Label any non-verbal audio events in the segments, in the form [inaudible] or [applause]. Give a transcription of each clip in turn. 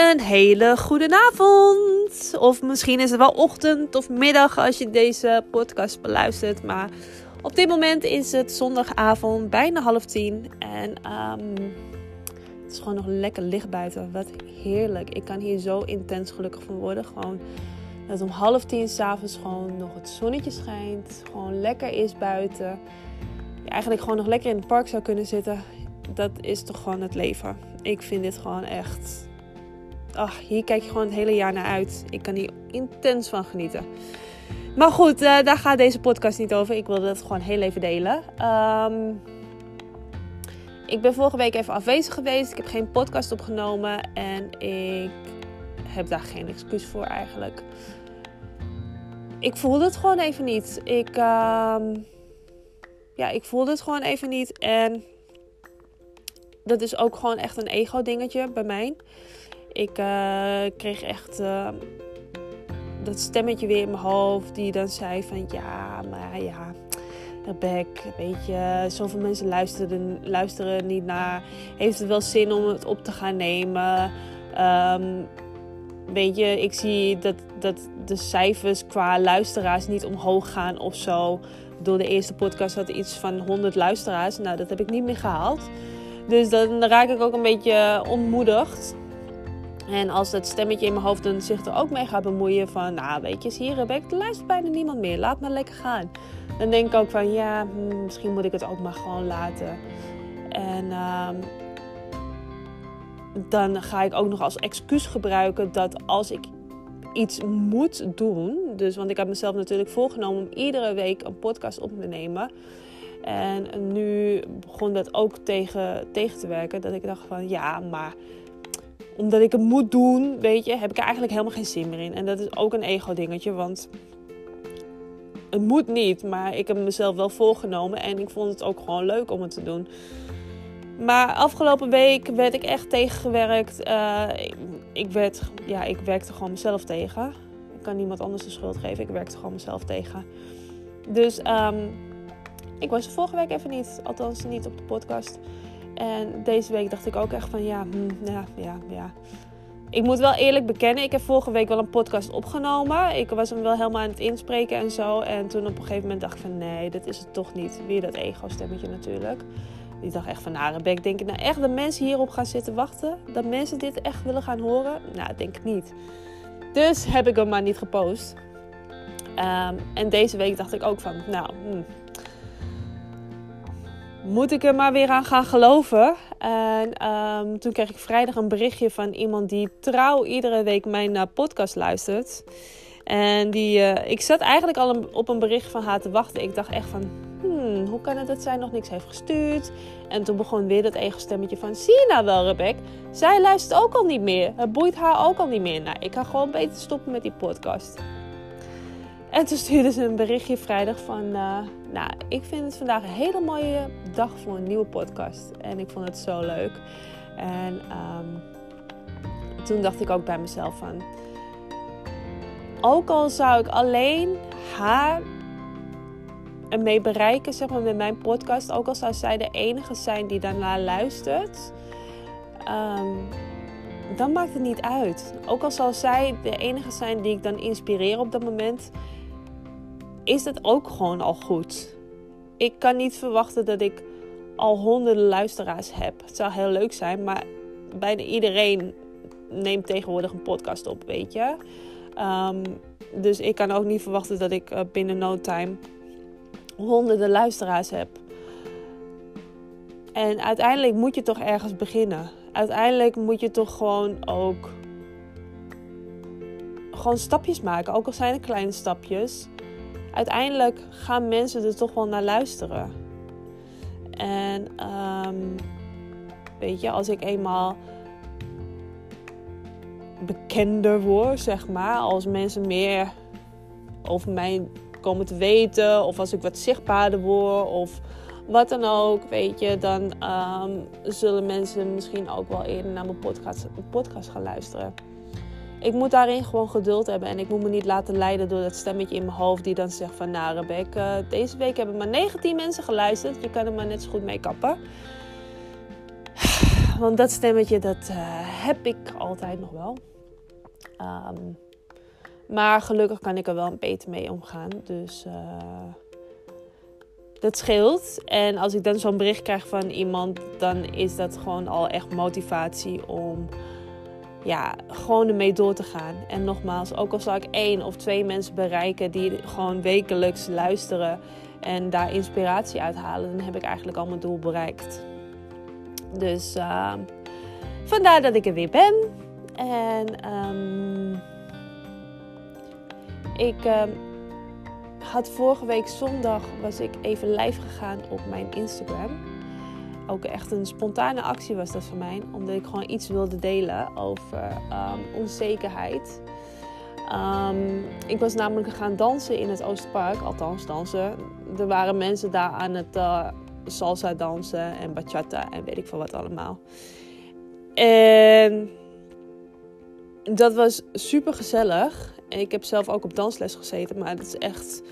Een hele goede avond. Of misschien is het wel ochtend of middag als je deze podcast beluistert. Maar op dit moment is het zondagavond, bijna half tien. En um, het is gewoon nog lekker licht buiten. Wat heerlijk. Ik kan hier zo intens gelukkig van worden. Gewoon dat om half tien s'avonds gewoon nog het zonnetje schijnt. Gewoon lekker is buiten. Eigenlijk gewoon nog lekker in het park zou kunnen zitten. Dat is toch gewoon het leven. Ik vind dit gewoon echt ach, hier kijk je gewoon het hele jaar naar uit. Ik kan hier intens van genieten. Maar goed, uh, daar gaat deze podcast niet over. Ik wilde dat gewoon heel even delen. Um, ik ben vorige week even afwezig geweest. Ik heb geen podcast opgenomen. En ik heb daar geen excuus voor eigenlijk. Ik voelde het gewoon even niet. Ik, uh, ja, ik voelde het gewoon even niet. En dat is ook gewoon echt een ego dingetje bij mij. Ik uh, kreeg echt uh, dat stemmetje weer in mijn hoofd die dan zei van ja, maar ja, Rebek, weet je, zoveel mensen luisteren, luisteren niet naar. Heeft het wel zin om het op te gaan nemen? Um, weet je, ik zie dat, dat de cijfers qua luisteraars niet omhoog gaan of zo. Door de eerste podcast had iets van 100 luisteraars. Nou, dat heb ik niet meer gehaald. Dus dan raak ik ook een beetje ontmoedigd. En als dat stemmetje in mijn hoofd dan zich er ook mee gaat bemoeien van... Nou, weet je, hier Rebecca, er luistert bijna niemand meer. Laat maar lekker gaan. Dan denk ik ook van, ja, hmm, misschien moet ik het ook maar gewoon laten. En uh, dan ga ik ook nog als excuus gebruiken dat als ik iets moet doen... Dus, want ik heb mezelf natuurlijk voorgenomen om iedere week een podcast op te nemen... En nu begon dat ook tegen, tegen te werken. Dat ik dacht van ja, maar omdat ik het moet doen, weet je, heb ik er eigenlijk helemaal geen zin meer in. En dat is ook een ego-dingetje, want het moet niet, maar ik heb mezelf wel voorgenomen en ik vond het ook gewoon leuk om het te doen. Maar afgelopen week werd ik echt tegengewerkt. Uh, ik, werd, ja, ik werkte gewoon mezelf tegen. Ik kan niemand anders de schuld geven. Ik werkte gewoon mezelf tegen. Dus um, ik was vorige week even niet. Althans, niet op de podcast. En deze week dacht ik ook echt van ja, hm, ja, ja, ja. Ik moet wel eerlijk bekennen, ik heb vorige week wel een podcast opgenomen. Ik was hem wel helemaal aan het inspreken en zo. En toen op een gegeven moment dacht ik van nee, dat is het toch niet. Weer dat ego-stemmetje natuurlijk. Ik dacht echt van, nou Rebek, denk ik nou echt dat mensen hierop gaan zitten wachten? Dat mensen dit echt willen gaan horen? Nou, denk ik niet. Dus heb ik hem maar niet gepost. Um, en deze week dacht ik ook van, nou, hm, moet ik er maar weer aan gaan geloven. En um, toen kreeg ik vrijdag een berichtje van iemand die trouw iedere week mijn uh, podcast luistert. En die, uh, ik zat eigenlijk al op een bericht van haar te wachten. Ik dacht echt van, hmm, hoe kan het dat zij nog niks heeft gestuurd? En toen begon weer dat ego-stemmetje van, zie je nou wel Rebek? Zij luistert ook al niet meer. Het boeit haar ook al niet meer. Nou, ik ga gewoon beter stoppen met die podcast. En toen stuurde ze een berichtje vrijdag van... Uh, nou, ik vind het vandaag een hele mooie dag voor een nieuwe podcast. En ik vond het zo leuk. En um, toen dacht ik ook bij mezelf van... Ook al zou ik alleen haar ermee bereiken, zeg maar, met mijn podcast... Ook al zou zij de enige zijn die daarna luistert... Um, dan maakt het niet uit. Ook al zal zij de enige zijn die ik dan inspireer op dat moment is het ook gewoon al goed. Ik kan niet verwachten dat ik al honderden luisteraars heb. Het zou heel leuk zijn, maar bijna iedereen neemt tegenwoordig een podcast op, weet je. Um, dus ik kan ook niet verwachten dat ik uh, binnen no time honderden luisteraars heb. En uiteindelijk moet je toch ergens beginnen. Uiteindelijk moet je toch gewoon ook gewoon stapjes maken, ook al zijn het kleine stapjes uiteindelijk gaan mensen er toch wel naar luisteren. En um, weet je, als ik eenmaal bekender word, zeg maar, als mensen meer over mij komen te weten, of als ik wat zichtbaarder word, of wat dan ook, weet je, dan um, zullen mensen misschien ook wel eerder naar mijn podcast, podcast gaan luisteren ik moet daarin gewoon geduld hebben. En ik moet me niet laten leiden door dat stemmetje in mijn hoofd die dan zegt van... Nou Rebecca, deze week hebben maar 19 mensen geluisterd. Je kan er maar net zo goed mee kappen. [sighs] want dat stemmetje, dat uh, heb ik altijd nog wel. Um, maar gelukkig kan ik er wel een beter mee omgaan. Dus uh, dat scheelt. En als ik dan zo'n bericht krijg van iemand, dan is dat gewoon al echt motivatie om ja, gewoon ermee door te gaan. En nogmaals, ook al zou ik één of twee mensen bereiken die gewoon wekelijks luisteren en daar inspiratie uit halen, dan heb ik eigenlijk al mijn doel bereikt. Dus uh, vandaar dat ik er weer ben. En um, ik um, had vorige week zondag was ik even live gegaan op mijn Instagram. Ook echt een spontane actie was dat voor mij, omdat ik gewoon iets wilde delen over um, onzekerheid. Um, ik was namelijk gaan dansen in het Oosterpark, althans dansen. Er waren mensen daar aan het uh, salsa dansen en bachata en weet ik veel wat allemaal. En dat was super gezellig. Ik heb zelf ook op dansles gezeten, maar het is echt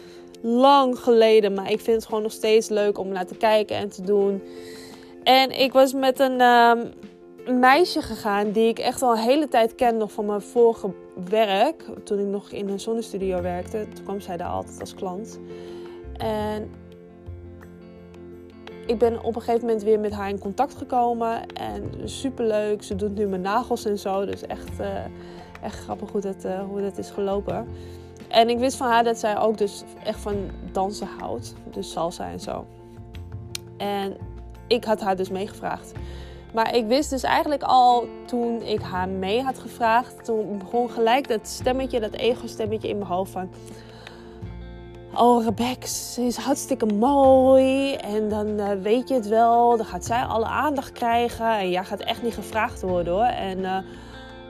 lang geleden. Maar ik vind het gewoon nog steeds leuk om naar te kijken en te doen. En ik was met een um, meisje gegaan die ik echt al een hele tijd ken, nog van mijn vorige werk. Toen ik nog in een zonnestudio werkte. Toen kwam zij daar altijd als klant. En ik ben op een gegeven moment weer met haar in contact gekomen. En super leuk. Ze doet nu mijn nagels en zo. Dus echt, uh, echt grappig hoe dat, uh, hoe dat is gelopen. En ik wist van haar dat zij ook dus echt van dansen houdt. Dus salsa en zo. En ik had haar dus meegevraagd. Maar ik wist dus eigenlijk al toen ik haar mee had gevraagd. Toen begon gelijk dat stemmetje, dat ego-stemmetje in mijn hoofd van oh Rebecca, ze is hartstikke mooi. En dan uh, weet je het wel, dan gaat zij alle aandacht krijgen. En jij gaat echt niet gevraagd worden hoor. En uh,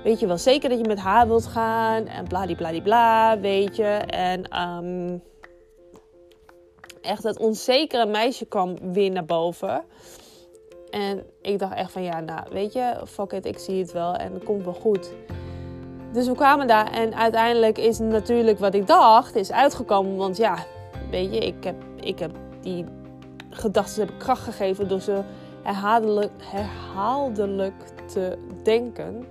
weet je wel zeker dat je met haar wilt gaan. En bladibladibla, weet je. En um, echt dat onzekere meisje kwam weer naar boven. En ik dacht echt van ja, nou weet je, fuck it, ik zie het wel en het komt wel goed. Dus we kwamen daar en uiteindelijk is natuurlijk wat ik dacht, is uitgekomen. Want ja, weet je, ik heb, ik heb die gedachten heb kracht gegeven door ze herhaaldelijk, herhaaldelijk te denken.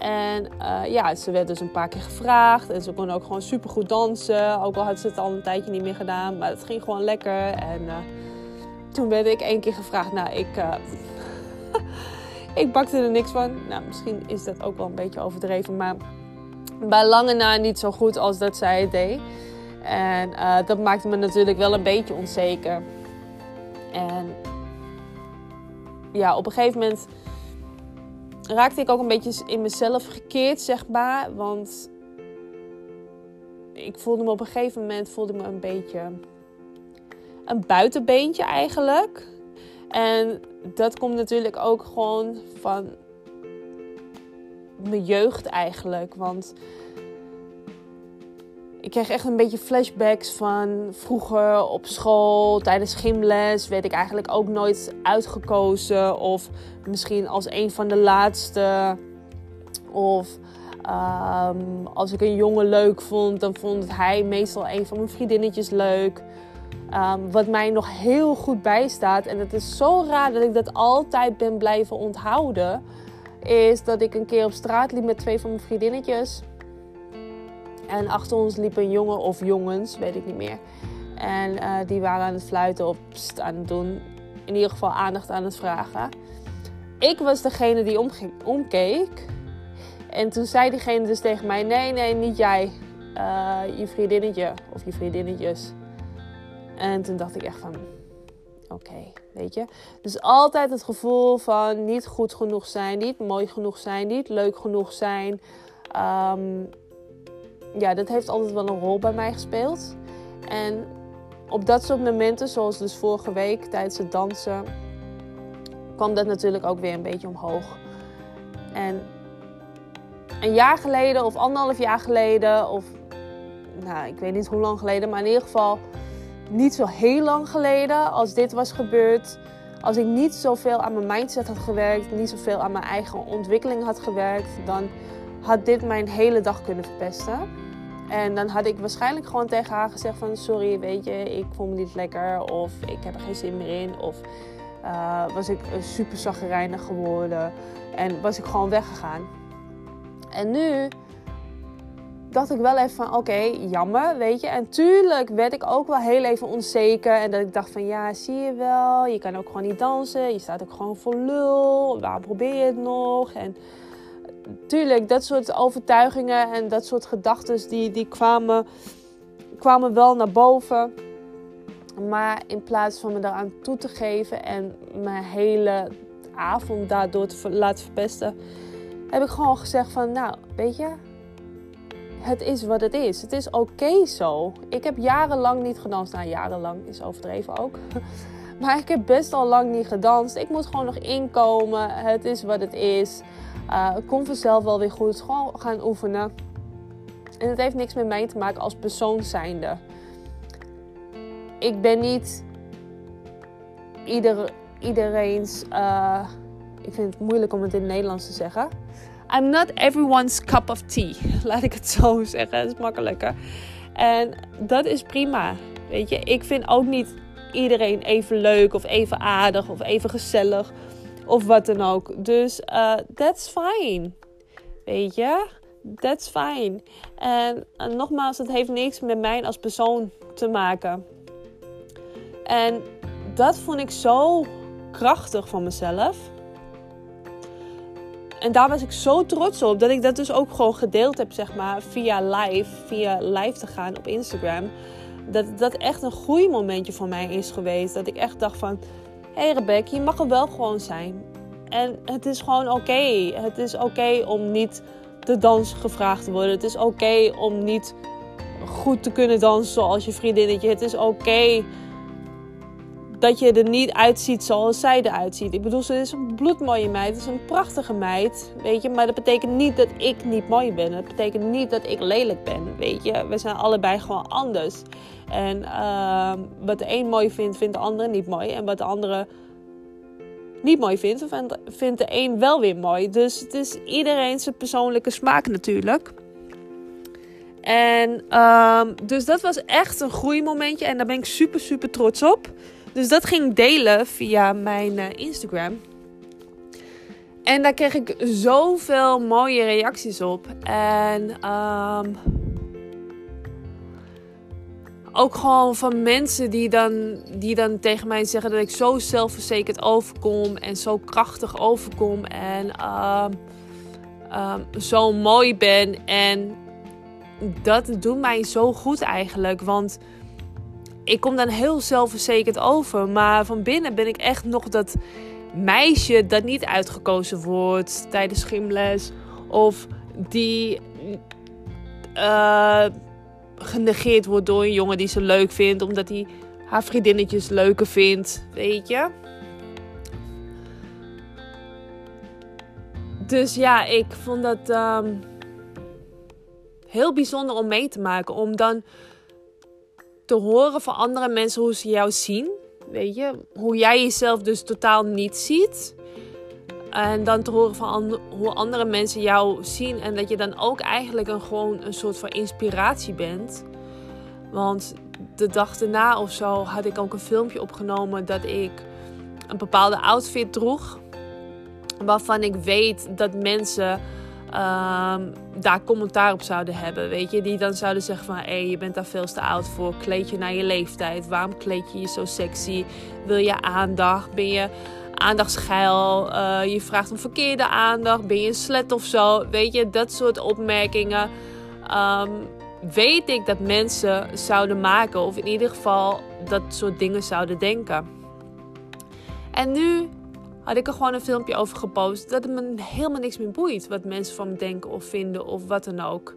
En uh, ja, ze werd dus een paar keer gevraagd. En ze kon ook gewoon supergoed dansen. Ook al had ze het al een tijdje niet meer gedaan. Maar het ging gewoon lekker. En uh, toen werd ik één keer gevraagd. Nou, ik... Uh, [laughs] Ik bakte er niks van. Nou, misschien is dat ook wel een beetje overdreven. Maar bij lange na niet zo goed als dat zij het deed. En dat maakte me natuurlijk wel een beetje onzeker. En ja, op een gegeven moment raakte ik ook een beetje in mezelf gekeerd, zeg maar. Want ik voelde me op een gegeven moment voelde me een beetje een buitenbeentje eigenlijk. En dat komt natuurlijk ook gewoon van mijn jeugd eigenlijk. Want ik kreeg echt een beetje flashbacks van vroeger op school, tijdens gymles werd ik eigenlijk ook nooit uitgekozen. Of misschien als een van de laatste. Of um, als ik een jongen leuk vond, dan vond hij meestal een van mijn vriendinnetjes leuk. Um, wat mij nog heel goed bijstaat, en het is zo raar dat ik dat altijd ben blijven onthouden, is dat ik een keer op straat liep met twee van mijn vriendinnetjes. En achter ons liep een jongen of jongens, weet ik niet meer. En uh, die waren aan het fluiten pst, aan het doen. In ieder geval aandacht aan het vragen. Ik was degene die omkeek. En toen zei diegene dus tegen mij: Nee, nee, niet jij. Uh, je vriendinnetje of je vriendinnetjes. En toen dacht ik echt van, oké, weet je. Dus altijd het gevoel van niet goed genoeg zijn, niet mooi genoeg zijn, niet leuk genoeg zijn. Um, ja, dat heeft altijd wel een rol bij mij gespeeld. En op dat soort momenten, zoals dus vorige week tijdens het dansen, kwam dat natuurlijk ook weer een beetje omhoog. En een jaar geleden of anderhalf jaar geleden, of nou, ik weet niet hoe lang geleden, maar in ieder geval niet zo heel lang geleden, als dit was gebeurd, als ik niet zoveel aan mijn mindset had gewerkt, niet zoveel aan mijn eigen ontwikkeling had gewerkt, dan had dit mijn hele dag kunnen verpesten. En dan had ik waarschijnlijk gewoon tegen haar gezegd van sorry, weet je, ik voel me niet lekker of ik heb er geen zin meer in of Uh, was ik super zagrijnig geworden. En was ik gewoon weggegaan. En nu dacht ik wel even van oké, jammer, weet je. En tuurlijk werd ik ook wel heel even onzeker. En dat ik dacht van ja, zie je wel, je kan ook gewoon niet dansen. Je staat ook gewoon voor lul. Waar probeer je het nog? En tuurlijk, dat soort overtuigingen en dat soort gedachten die, die kwamen, kwamen wel naar boven. Maar in plaats van me daaraan toe te geven en mijn hele avond daardoor te laten verpesten, heb ik gewoon gezegd van nou, weet je, het is wat het is. Het is oké zo. Ik heb jarenlang niet gedanst. Nou, jarenlang is overdreven ook. [laughs] Maar ik heb best al lang niet gedanst. Ik moet gewoon nog inkomen. Het is wat het is. Uh, vanzelf wel weer goed. Gewoon gaan oefenen. En het heeft niks met mij te maken als persoon zijnde. Ik ben niet ieder, iedereen's. Uh, ik vind het moeilijk om het in het Nederlands te zeggen. I'm not everyone's cup of tea. [laughs] Laat ik het zo zeggen. Dat is makkelijker. En dat is prima. Weet je, ik vind ook niet iedereen even leuk of even aardig of even gezellig of wat dan ook. Dus uh, that's fine. Weet je, that's fine. En, en nogmaals, het heeft niks met mij als persoon te maken. En dat vond ik zo krachtig van mezelf. En daar was ik zo trots op dat ik dat dus ook gewoon gedeeld heb, zeg maar, via live, via live te gaan op Instagram. Dat dat echt een groeimomentje voor mij is geweest. Dat ik echt dacht van, hé Rebecca, je mag er wel gewoon zijn. En het is gewoon oké. Het is oké om niet te dansen gevraagd te worden. Het is oké om niet goed te kunnen dansen zoals je vriendinnetje. Het is oké dat je er niet uitziet zoals zij eruit ziet. Ik bedoel, ze is een bloedmooie meid. Het is een prachtige meid, weet je. Maar dat betekent niet dat ik niet mooi ben. Dat betekent niet dat ik lelijk ben, weet je. We zijn allebei gewoon anders. En uh, wat de een mooi vindt, vindt de andere niet mooi. En wat de andere niet mooi vindt, vindt de een wel weer mooi. Dus het is iedereen zijn persoonlijke smaak natuurlijk. En uh, dus dat was echt een groeimomentje. En daar ben ik super, super trots op. Dus dat ging delen via mijn uh, Instagram. En daar kreeg ik zoveel mooie reacties op. En um, ook gewoon van mensen die dan, die dan tegen mij zeggen dat ik zo zelfverzekerd overkom. En zo krachtig overkom. En um, um, zo mooi ben. En dat doet mij zo goed eigenlijk. Want ik kom dan heel zelfverzekerd over. Maar van binnen ben ik echt nog dat meisje dat niet uitgekozen wordt tijdens gymles. Of die uh, genegeerd wordt door een jongen die ze leuk vindt. Omdat hij haar vriendinnetjes leuker vindt. Weet je? Dus ja, ik vond dat um, heel bijzonder om mee te maken. Om dan te horen van andere mensen hoe ze jou zien. Weet je, hoe jij jezelf dus totaal niet ziet. En dan te horen van hoe andere mensen jou zien. En dat je dan ook eigenlijk een, gewoon een soort van inspiratie bent. Want de dag erna of zo had ik ook een filmpje opgenomen dat ik een bepaalde outfit droeg. Waarvan ik weet dat mensen um, daar commentaar op zouden hebben. Weet je, die dan zouden zeggen van hé, hey, je bent daar veel te oud voor. Kleed je naar je leeftijd. Waarom kleed je je zo sexy? Wil je aandacht? Ben je aandachtsgeil? Uh, je vraagt om verkeerde aandacht. Ben je een slet of zo? Weet je, dat soort opmerkingen. Um, weet ik dat mensen zouden maken. Of in ieder geval dat soort dingen zouden denken. En nu had ik er gewoon een filmpje over gepost. Dat het me helemaal niks meer boeit wat mensen van me denken of vinden of wat dan ook.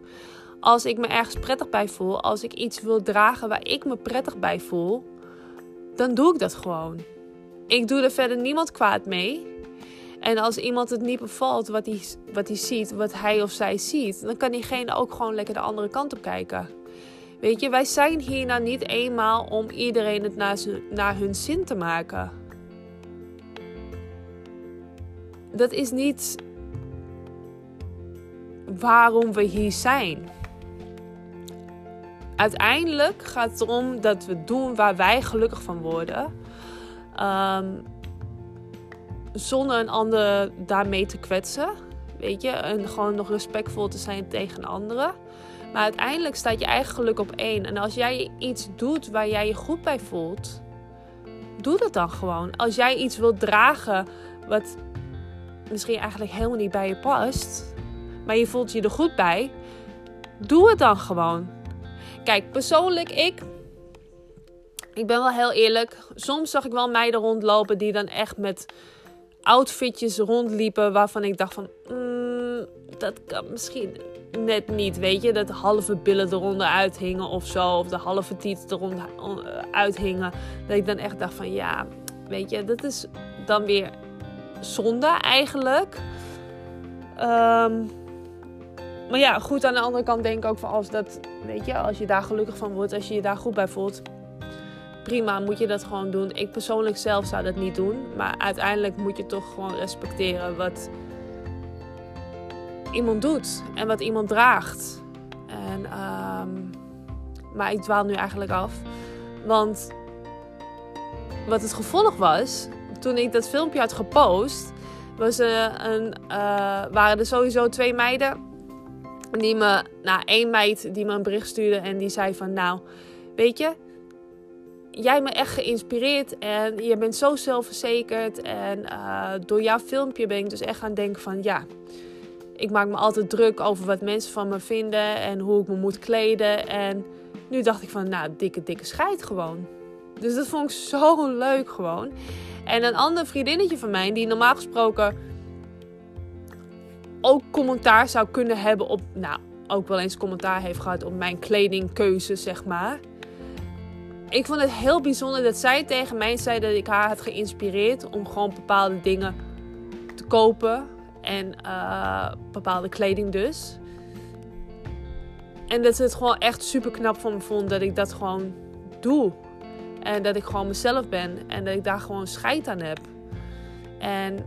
Als ik me ergens prettig bij voel, als ik iets wil dragen waar ik me prettig bij voel, dan doe ik dat gewoon. Ik doe er verder niemand kwaad mee. En als iemand het niet bevalt wat hij, wat hij ziet, wat hij of zij ziet, dan kan diegene ook gewoon lekker de andere kant op kijken. Weet je, wij zijn hier nou niet eenmaal om iedereen het naar, naar hun zin te maken. Dat is niet waarom we hier zijn. Uiteindelijk gaat het erom dat we doen waar wij gelukkig van worden. Um, zonder een ander daarmee te kwetsen. Weet je, en gewoon nog respectvol te zijn tegen anderen. Maar uiteindelijk staat je eigen geluk op één. En als jij iets doet waar jij je goed bij voelt, doe dat dan gewoon. Als jij iets wilt dragen wat misschien eigenlijk helemaal niet bij je past, maar je voelt je er goed bij, doe het dan gewoon. Kijk, persoonlijk, ik. Ik ben wel heel eerlijk. Soms zag ik wel meiden rondlopen die dan echt met outfitjes rondliepen waarvan ik dacht van, mm, dat kan misschien net niet, weet je, dat de halve billen eronder uithingen of zo, of de halve tiet eronder uithingen, dat ik dan echt dacht van, ja, weet je, dat is dan weer zonde eigenlijk. Ehm, maar ja, goed aan de andere kant denk ik ook van als dat, weet je, als je daar gelukkig van wordt, als je je daar goed bij voelt, prima, moet je dat gewoon doen. Ik persoonlijk zelf zou dat niet doen. Maar uiteindelijk moet je toch gewoon respecteren wat iemand doet en wat iemand draagt. En, ehm, maar ik dwaal nu eigenlijk af. Want wat het gevolg was, toen ik dat filmpje had gepost, was een, uh, waren er sowieso twee meiden. Die me, nou, één meid die me een bericht stuurde en die zei van, nou, weet je, jij me echt geïnspireerd en je bent zo zelfverzekerd. En uh, door jouw filmpje ben ik dus echt gaan denken van ja, ik maak me altijd druk over wat mensen van me vinden en hoe ik me moet kleden. En nu dacht ik van nou, dikke, dikke scheid gewoon. Dus dat vond ik zo leuk gewoon. En een ander vriendinnetje van mij, die normaal gesproken ook commentaar zou kunnen hebben op, nou, ook wel eens commentaar heeft gehad op mijn kledingkeuze, zeg maar ik vond het heel bijzonder dat zij tegen mij zei dat ik haar had geïnspireerd om gewoon bepaalde dingen te kopen. En uh, bepaalde kleding dus. En dat ze het gewoon echt super knap van me vond dat ik dat gewoon doe. En dat ik gewoon mezelf ben. En dat ik daar gewoon scheid aan heb. En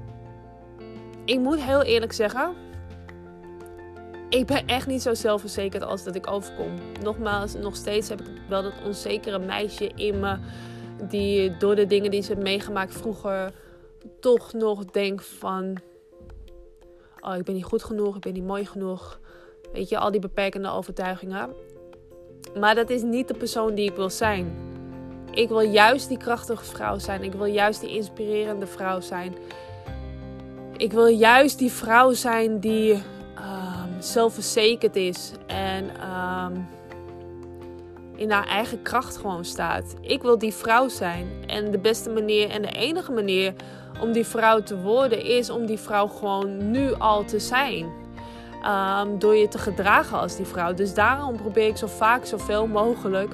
ik moet heel eerlijk zeggen ik ben echt niet zo zelfverzekerd als dat ik overkom. Nogmaals, nog steeds heb ik wel dat onzekere meisje in me. Die door de dingen die ze heeft meegemaakt vroeger toch nog denkt van... Oh, ik ben niet goed genoeg, ik ben niet mooi genoeg. Weet je, al die beperkende overtuigingen. Maar dat is niet de persoon die ik wil zijn. Ik wil juist die krachtige vrouw zijn. Ik wil juist die inspirerende vrouw zijn. Ik wil juist die vrouw zijn die zelfverzekerd is en ehm, in haar eigen kracht gewoon staat. Ik wil die vrouw zijn. En de beste manier en de enige manier om die vrouw te worden is om die vrouw gewoon nu al te zijn. Ehm, door je te gedragen als die vrouw. Dus daarom probeer ik zo vaak, zoveel mogelijk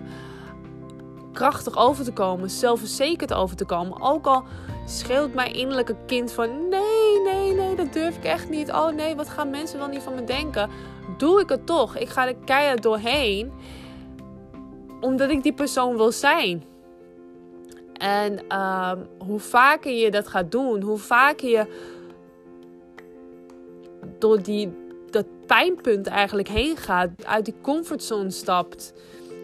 krachtig over te komen, zelfverzekerd over te komen. Ook al schreeuwt mijn innerlijke kind van nee, nee, nee, dat durf ik echt niet. Oh nee, wat gaan mensen wel niet van me denken? Doe ik het toch. Ik ga er keihard doorheen. Omdat ik die persoon wil zijn. En ehm, hoe vaker je dat gaat doen, hoe vaker je door die, dat pijnpunt eigenlijk heen gaat, uit die comfortzone stapt,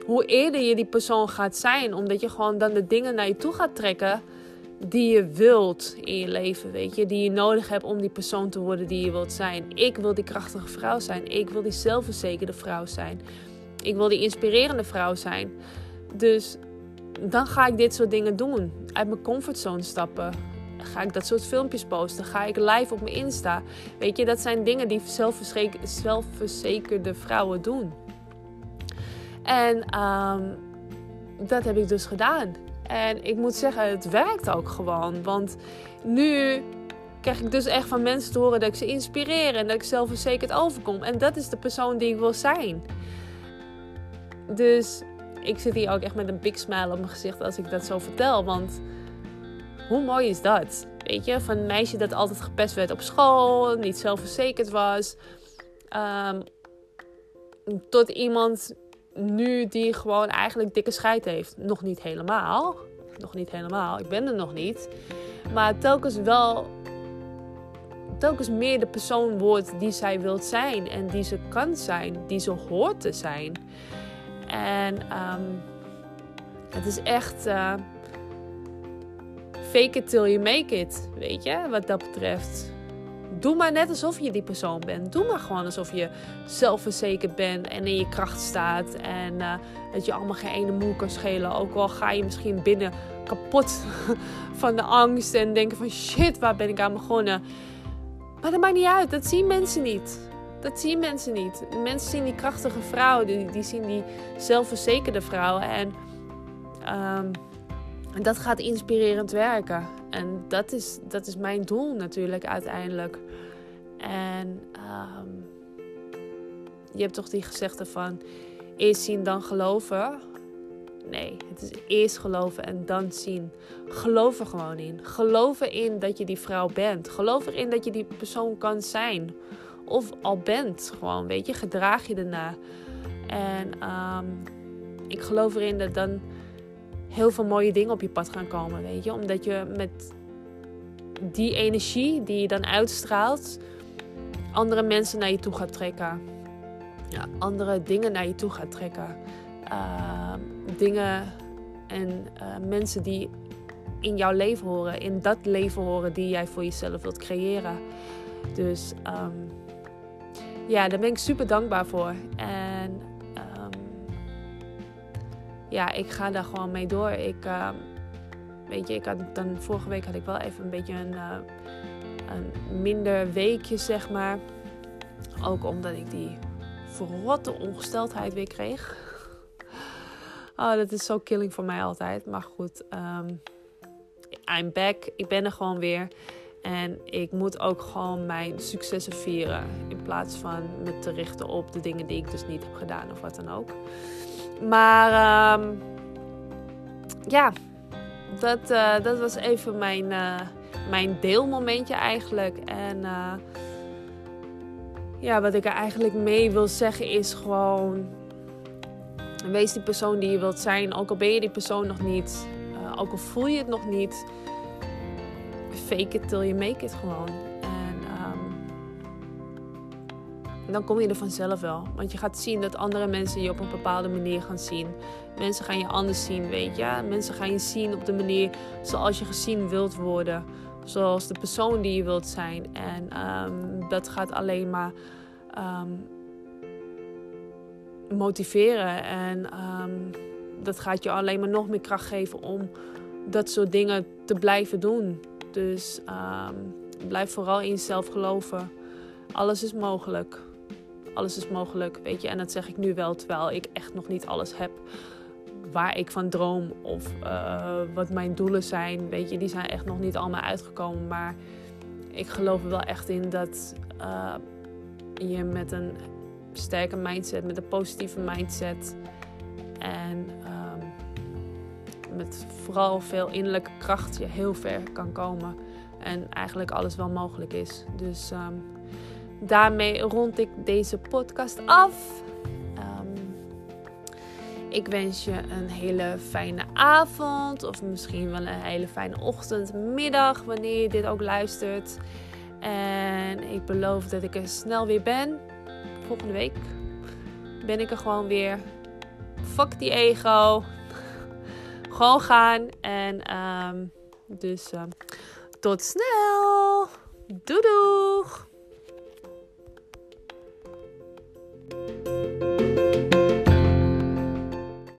hoe eerder je die persoon gaat zijn, omdat je gewoon dan de dingen naar je toe gaat trekken die je wilt in je leven, weet je, die je nodig hebt om die persoon te worden die je wilt zijn. Ik wil die krachtige vrouw zijn. Ik wil die zelfverzekerde vrouw zijn. Ik wil die inspirerende vrouw zijn. Dus dan ga ik dit soort dingen doen. Uit mijn comfortzone stappen. Ga ik dat soort filmpjes posten? Ga ik live op mijn Insta? Weet je, dat zijn dingen die zelfverzekerde vrouwen doen. En um, dat heb ik dus gedaan. En ik moet zeggen, het werkt ook gewoon. Want nu krijg ik dus echt van mensen te horen dat ik ze inspireer en dat ik zelfverzekerd overkom. En dat is de persoon die ik wil zijn. Dus ik zit hier ook echt met een big smile op mijn gezicht als ik dat zo vertel. Want hoe mooi is dat? Weet je, van een meisje dat altijd gepest werd op school, niet zelfverzekerd was. Um, tot iemand nu die gewoon eigenlijk dikke scheid heeft. Nog niet helemaal. Nog niet helemaal. Ik ben er nog niet. Maar telkens wel. Telkens meer de persoon wordt die zij wilt zijn. En die ze kan zijn. Die ze hoort te zijn. En um, het is echt uh, fake it till you make it. Weet je, wat dat betreft. Doe maar net alsof je die persoon bent. Doe maar gewoon alsof je zelfverzekerd bent en in je kracht staat. En uh, dat je allemaal geen ene moe kan schelen. Ook al ga je misschien binnen kapot [laughs] van de angst en denken van shit, waar ben ik aan begonnen? Maar dat maakt niet uit. Dat zien mensen niet. Dat zien mensen niet. Mensen zien die krachtige vrouw. Die, die zien die zelfverzekerde vrouw. En um, dat gaat inspirerend werken. En dat is, dat is mijn doel natuurlijk uiteindelijk. En um, je hebt toch die gezegde van eerst zien dan geloven. Nee, het is eerst geloven en dan zien. Geloof er gewoon in. Geloof erin dat je die vrouw bent. Geloof erin dat je die persoon kan zijn. Of al bent gewoon, weet je. Gedraag je erna. En um, ik geloof erin dat dan heel veel mooie dingen op je pad gaan komen, weet je. Omdat je met die energie die je dan uitstraalt, andere mensen naar je toe gaat trekken. Ja, andere dingen naar je toe gaat trekken. Uh, dingen en uh, mensen die in jouw leven horen, in dat leven horen die jij voor jezelf wilt creëren. Dus um, ja, daar ben ik super dankbaar voor. En ja, ik ga daar gewoon mee door. Ik, uh, weet je, ik had dan vorige week had ik wel even een beetje een, uh, een minder weekje, zeg maar. Ook omdat ik die verrotte ongesteldheid weer kreeg. Oh, dat is zo killing voor mij altijd. Maar goed, um, I'm back. Ik ben er gewoon weer. En ik moet ook gewoon mijn successen vieren. In plaats van me te richten op de dingen die ik dus niet heb gedaan of wat dan ook. Maar um, ja, dat, uh, dat was even mijn, uh, mijn deelmomentje eigenlijk. En uh, ja, wat ik er eigenlijk mee wil zeggen is gewoon Wees die persoon die je wilt zijn, ook al ben je die persoon nog niet, ook al voel je het nog niet. Fake it till you make it gewoon. Dan kom je er vanzelf wel. Want je gaat zien dat andere mensen je op een bepaalde manier gaan zien. Mensen gaan je anders zien, weet je. Mensen gaan je zien op de manier zoals je gezien wilt worden. Zoals de persoon die je wilt zijn. En um, dat gaat alleen maar. Um, motiveren. En um, dat gaat je alleen maar nog meer kracht geven om dat soort dingen te blijven doen. Dus blijf vooral in jezelf geloven. Alles is mogelijk. Alles is mogelijk, weet je. En dat zeg ik nu wel, terwijl ik echt nog niet alles heb waar ik van droom of uh, wat mijn doelen zijn. Weet je, die zijn echt nog niet allemaal uitgekomen. Maar ik geloof er wel echt in dat uh, je met een sterke mindset, met een positieve mindset. En um, met vooral veel innerlijke kracht je heel ver kan komen. En eigenlijk alles wel mogelijk is. Dus um, daarmee rond ik deze podcast af. Um, ik wens je een hele fijne avond. Of misschien wel een hele fijne ochtend, middag, wanneer je dit ook luistert. En ik beloof dat ik er snel weer ben volgende week ben ik er gewoon weer. Fuck die ego. [laughs] gewoon gaan. En um, dus um, tot snel. Doei.